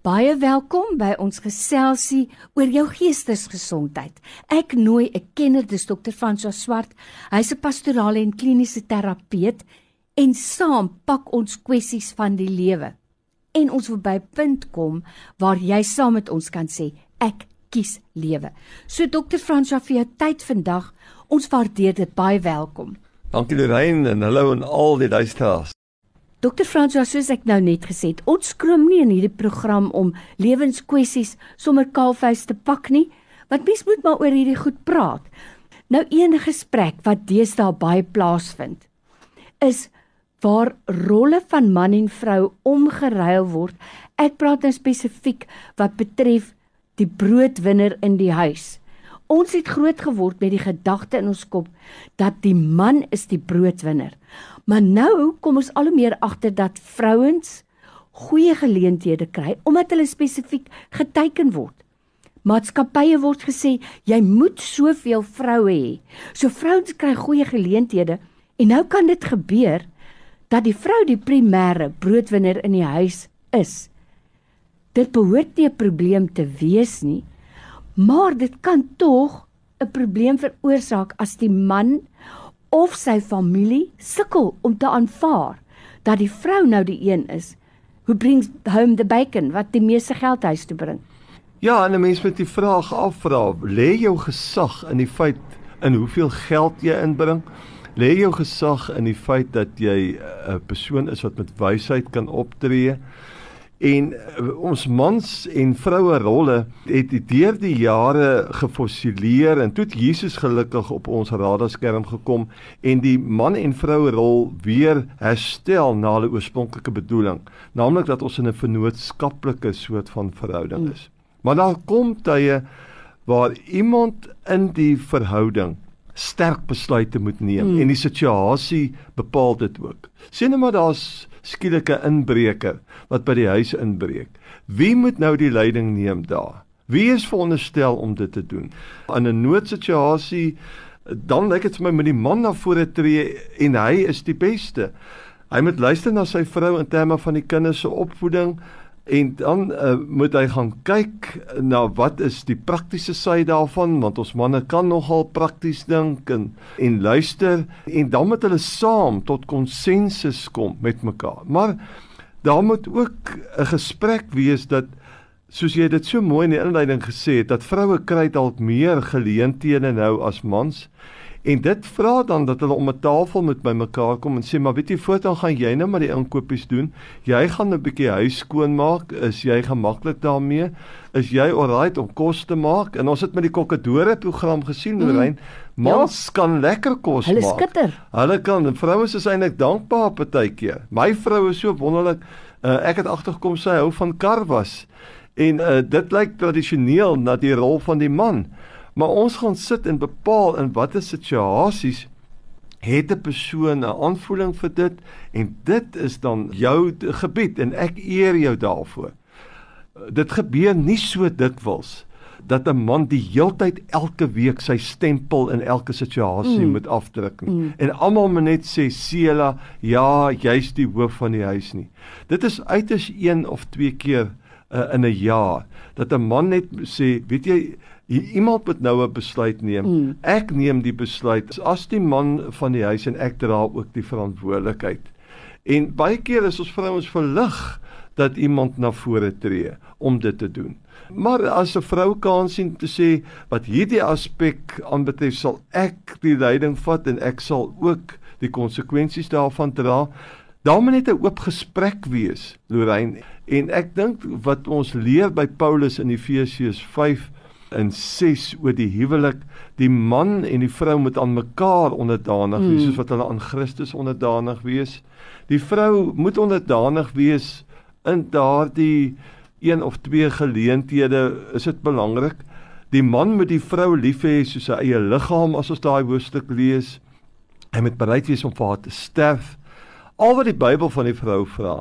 Baie welkom by ons geselsie oor jou geestesgesondheid. Ek nooi 'n kenner, dis Dr. François Swart. Hy's 'n pastorale en kliniese terapeut en saam pak ons kwessies van die lewe. En ons wil by 'n punt kom waar jy saam met ons kan sê ek kies lewe. So Dr. François vir jou tyd vandag. Ons waardeer dit baie welkom. Dankie Lorraine en hallo aan al die luisteraars. Dokter François, soos ek nou net gesê het, ons skroom nie in hierdie program om lewenskwessies sommer kaalvuis te pak nie, want mens moet maar oor hierdie goed praat. Nou enige gesprek wat deesdae baie plaasvind, is waar rolle van man en vrou omgeruil word. Ek praat nou spesifiek wat betref die broodwinner in die huis. Ons het groot geword met die gedagte in ons kop dat die man is die broodwinner. Maar nou kom ons al hoe meer agter dat vrouens goeie geleenthede kry omdat hulle spesifiek geteken word. Maatskappye word gesê jy moet soveel vroue hê. So vrouens kry goeie geleenthede en nou kan dit gebeur dat die vrou die primêre broodwinner in die huis is. Dit behoort nie 'n probleem te wees nie, maar dit kan tog 'n probleem veroorsaak as die man of sy familie sukkel om te aanvaar dat die vrou nou die een is who brings home the bacon wat die meeste geld huis toe bring. Ja, en 'n mens moet die vraag afvra, lê jou gesag in die feit in hoeveel geld jy inbring? Lê jou gesag in die feit dat jy 'n persoon is wat met wysheid kan optree? En uh, ons mans en vroue rolle het deur die jare gefossileer en toe het Jesus gelukkig op ons radarskerm gekom en die man en vroue rol weer herstel na hulle oorspronklike bedoeling, naamlik dat ons in 'n vennootskaplike soort van verhouding is. Maar daar kom tye waar iemand in die verhouding sterk besluite moet neem mm. en die situasie bepaal dit ook. Sien nou maar daar's skielike inbreker wat by die huis inbreek. Wie moet nou die leiding neem daar? Wie is veronderstel om dit te doen? In 'n noodsituasie dan lyk dit vir my met die man na vore tree en hy is die beste. Hy moet luister na sy vrou in terme van die kinders se opvoeding en dan uh, moet hy gaan kyk na wat is die praktiese sy daarvan want ons manne kan nogal prakties dink en en luister en dan moet hulle saam tot konsensus kom met mekaar. Maar daar moet ook 'n gesprek wees dat soos jy dit so mooi in die inleiding gesê het dat vroue kry dalk meer geleenthede nou as mans. En dit vra dan dat hulle om 'n tafel met mekaar kom en sê maar weet jy voortaan gaan jy nou maar die inkopies doen. Jy gaan 'n bietjie huis skoon maak. Is jy gemaklik daarmee? Is jy alright om kos te maak? En ons het met die kokkedore program gesien hoe mm. rein mans ja. kan lekker kos hulle maak. Hulle skitter. Hulle kan vroue is eintlik dankbaar partykeer. My vrou is so wonderlik. Uh, ek het agtergekom sy hou van karwas. En uh, dit lyk tradisioneel na die rol van die man. Maar ons gaan sit en bepaal in watter situasies het 'n persoon 'n aanvoeling vir dit en dit is dan jou gebied en ek eer jou daarvoor. Dit gebeur nie so dikwels dat 'n man die heeltyd elke week sy stempel in elke situasie mm. moet afdruk nie. Mm. En almal moet net sê Sela, ja, jy's die hoof van die huis nie. Dit is uiters een of twee keer uh, in 'n jaar dat 'n man net sê, weet jy, Iemand moet nou 'n besluit neem. Mm. Ek neem die besluit as die man van die huis en ek dra ook die verantwoordelikheid. En baie keer is ons vrouens verlig dat iemand na vore tree om dit te doen. Maar as 'n vrou kan sien te sê wat hierdie aspek aanbetref sal ek die leiding vat en ek sal ook die konsekwensies daarvan dra. Daar moet net 'n oop gesprek wees, Lorraine. En ek dink wat ons leer by Paulus in Efesiërs 5 in 6 oor die huwelik, die man en die vrou moet aan mekaar onderdanig wees mm. soos wat hulle aan Christus onderdanig wees. Die vrou moet onderdanig wees in daardie een of twee geleenthede, is dit belangrik. Die man moet die vrou lief hê soos sy eie liggaam as ons daai hoofstuk lees. Hy moet bereid wees om vir haar te sterf. Al wat die Bybel van die vrou vra,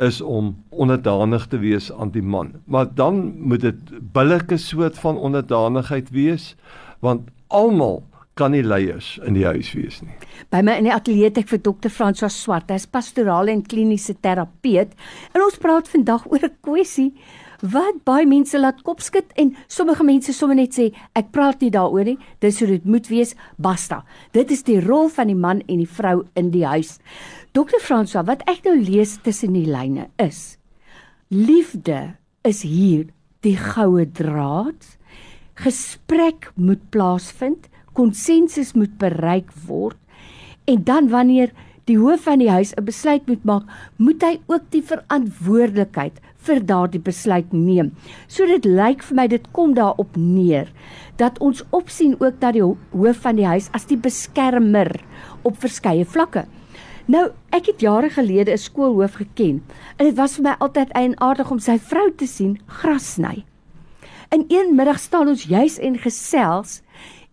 is om onderdanig te wees aan die man. Maar dan moet dit billike soort van onderdanigheid wees want almal kan nie leiers in die huis wees nie. By my in die ateljee het ek vir dokter François Swart, hy's pastorale en kliniese terapeut en ons praat vandag oor 'n kwessie wat baie mense laat kopskud en sommige mense sommer net sê ek praat nie daaroor nie. Dis hoe dit moet wees. Basta. Dit is die rol van die man en die vrou in die huis. Dokter Fransoa, wat ek nou lees tussen die lyne is liefde is hier die goue draad. Gesprek moet plaasvind, konsensus moet bereik word en dan wanneer die hoof van die huis 'n besluit moet maak, moet hy ook die verantwoordelikheid vir daardie besluit neem. So dit lyk vir my dit kom daarop neer dat ons opsien ook dat die hoof van die huis as die beskermer op verskeie vlakke. Nou, ek het jare gelede 'n skoolhoof geken en dit was vir my altyd eienaardig om sy vrou te sien gras sny. In een middag staan ons juis en gesels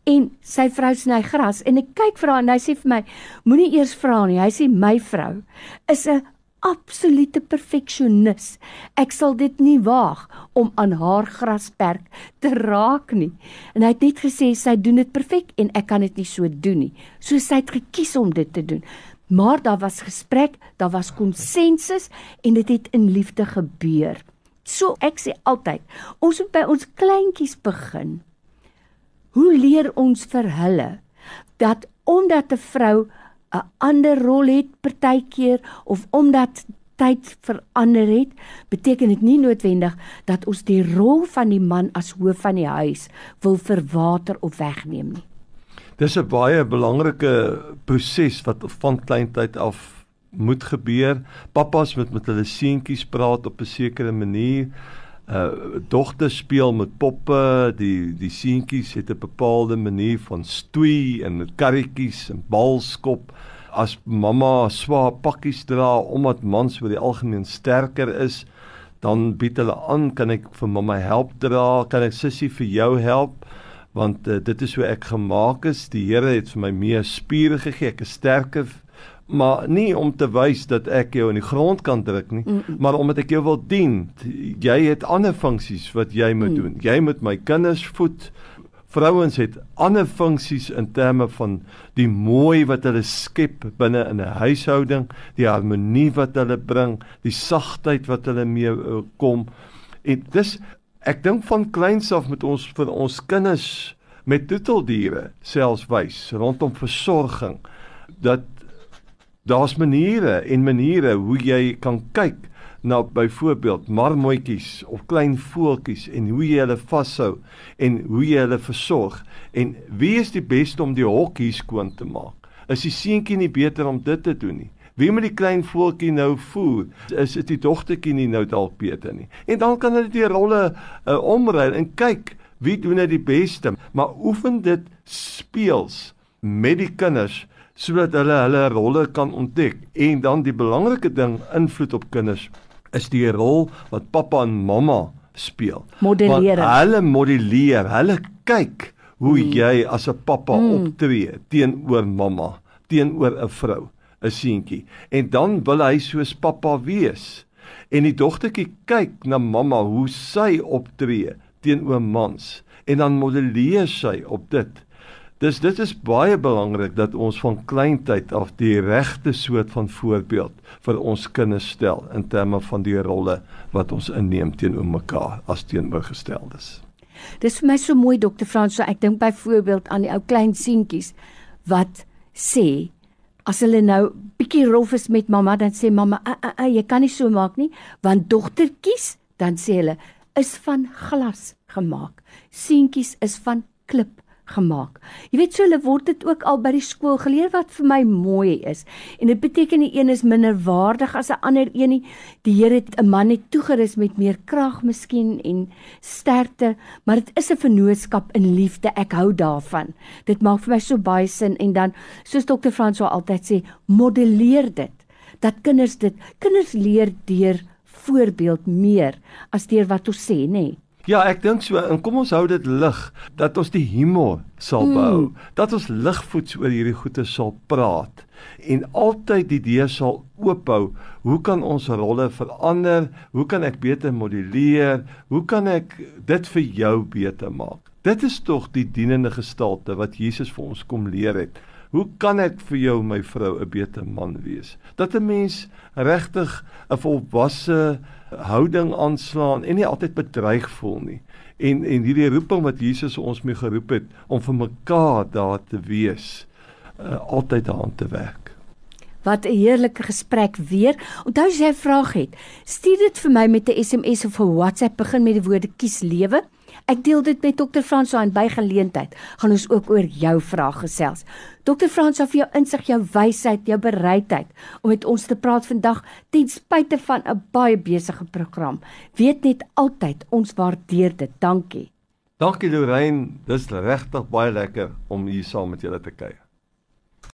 en sy vrou sny gras en ek kyk vir haar en hy sê vir my moenie eers vra nie. Hy sê my vrou is 'n absolute perfeksionis ek sal dit nie waag om aan haar grasperk te raak nie. En hy het net gesê sy doen dit perfek en ek kan dit nie so doen nie. So sy het gekies om dit te doen. Maar daar was gesprek daar was konsensus en dit het in liefde gebeur. So ek sê altyd ons moet by ons kleintjies begin Hoe leer ons vir hulle dat omdat 'n vrou 'n ander rol het partykeer of omdat tyd verander het, beteken dit nie noodwendig dat ons die rol van die man as hoof van die huis wil verwater of wegneem nie. Dis 'n baie belangrike proses wat van kleintyd af moet gebeur. Pappas moet met hulle seentjies praat op 'n sekere manier uh dogters speel met poppe, die die seentjies het 'n bepaalde manier van stoei en met karretjies en balskop. As mamma swaar pakkies dra omdat mans oor die algemeen sterker is, dan bied hulle aan, kan ek vir mamma help dra? Kan ek sussie vir jou help? Want uh, dit is hoe ek gemaak is. Die Here het vir my meer spiere gegee. Ek is sterker maar nie om te wys dat ek jou in die grond kan druk nie, mm -mm. maar omdat ek jou wil dien. Jy het ander funksies wat jy moet mm. doen. Jy moet my kinders voed. Vrouens het ander funksies in terme van die mooi wat hulle skep binne in 'n huishouding, die harmonie wat hulle bring, die sagtheid wat hulle mee uh, kom. En dis ek dink van kleins af met ons vir ons kinders met tuteldiere selfs wys rondom versorging dat daar's maniere en maniere hoe jy kan kyk na byvoorbeeld marmotjies of klein voeltjies en hoe jy hulle vashou en hoe jy hulle versorg. En wie is die beste om die hokkie skoon te maak? Is die seentjie nie beter om dit te doen nie? Wie moet die klein voeltjie nou voer? Is dit die dogtertjie nie nou dalk beter nie? En dan kan hulle die rolle uh, omruil en kyk wie doen dit die beste. Maar oefen dit speels met die kinders sodat hulle hulle rolle kan ontdek en dan die belangrike ding invloed op kinders is die rol wat pappa en mamma speel. Modelleer. Hulle modelleer, hulle kyk hoe mm. jy as 'n pappa mm. optree teenoor mamma, teenoor 'n vrou, 'n seentjie. En dan wil hy soos pappa wees. En die dogtertjie kyk na mamma hoe sy optree teenoor mans en dan modelleer sy op dit. Dis dit is baie belangrik dat ons van kleintyd af die regte soort van voorbeeld vir ons kinders stel in terme van die rolle wat ons inneem teenoor mekaar as teenoorgesteldes. Dis vir my so mooi dokter Frans, so ek dink byvoorbeeld aan die ou klein seentjies wat sê as hulle nou bietjie rof is met mamma dan sê mamma, "Ag, uh, uh, uh, jy kan nie so maak nie, want dogtertjies dan sê hulle is van glas gemaak. Seentjies is van klip gemaak. Jy weet so hulle word dit ook al by die skool geleer wat vir my mooi is. En dit beteken die een is minder waardig as 'n ander een nie. Die Here het 'n man net toegerus met meer krag miskien en sterkte, maar dit is 'n vennootskap in liefde. Ek hou daarvan. Dit maak vir my so baie sin en dan soos dokter Frans sou altyd sê, modelleer dit. Dat kinders dit kinders leer deur voorbeeld meer as deur wat ons sê, nê? Nee. Ja, ek dink so. En kom ons hou dit lig dat ons die humor sal bou. Mm. Dat ons ligvoets oor hierdie goeie sal praat en altyd die deur sal oophou. Hoe kan ons rolle verander? Hoe kan ek beter moduleer? Hoe kan ek dit vir jou beter maak? Dit is tog die dienende gestalte wat Jesus vir ons kom leer het. Hoe kan ek vir jou my vrou 'n beter man wees? Dat 'n mens regtig 'n volwasse houding aanslaan en nie altyd bedreig voel nie. En en hierdie roeping wat Jesus ons mee geroep het om vir mekaar daar te wees, uh, altyd daaraan te werk. Wat 'n heerlike gesprek weer. Onthou as jy 'n vraag het, stuur dit vir my met 'n SMS of 'n WhatsApp begin met die woorde kies lewe. Ek deel dit met Dr. Franso aan by geleentheid. Gaan ons ook oor jou vraag gesels. Dr. Franso vir jou insig, jou wysheid, jou bereidheid om met ons te praat vandag ten spyte van 'n baie besige program. Weet net altyd ons waardeer dit. Dankie. Dankie Lorraine, dis regtig baie lekker om hier saam met julle te kuier.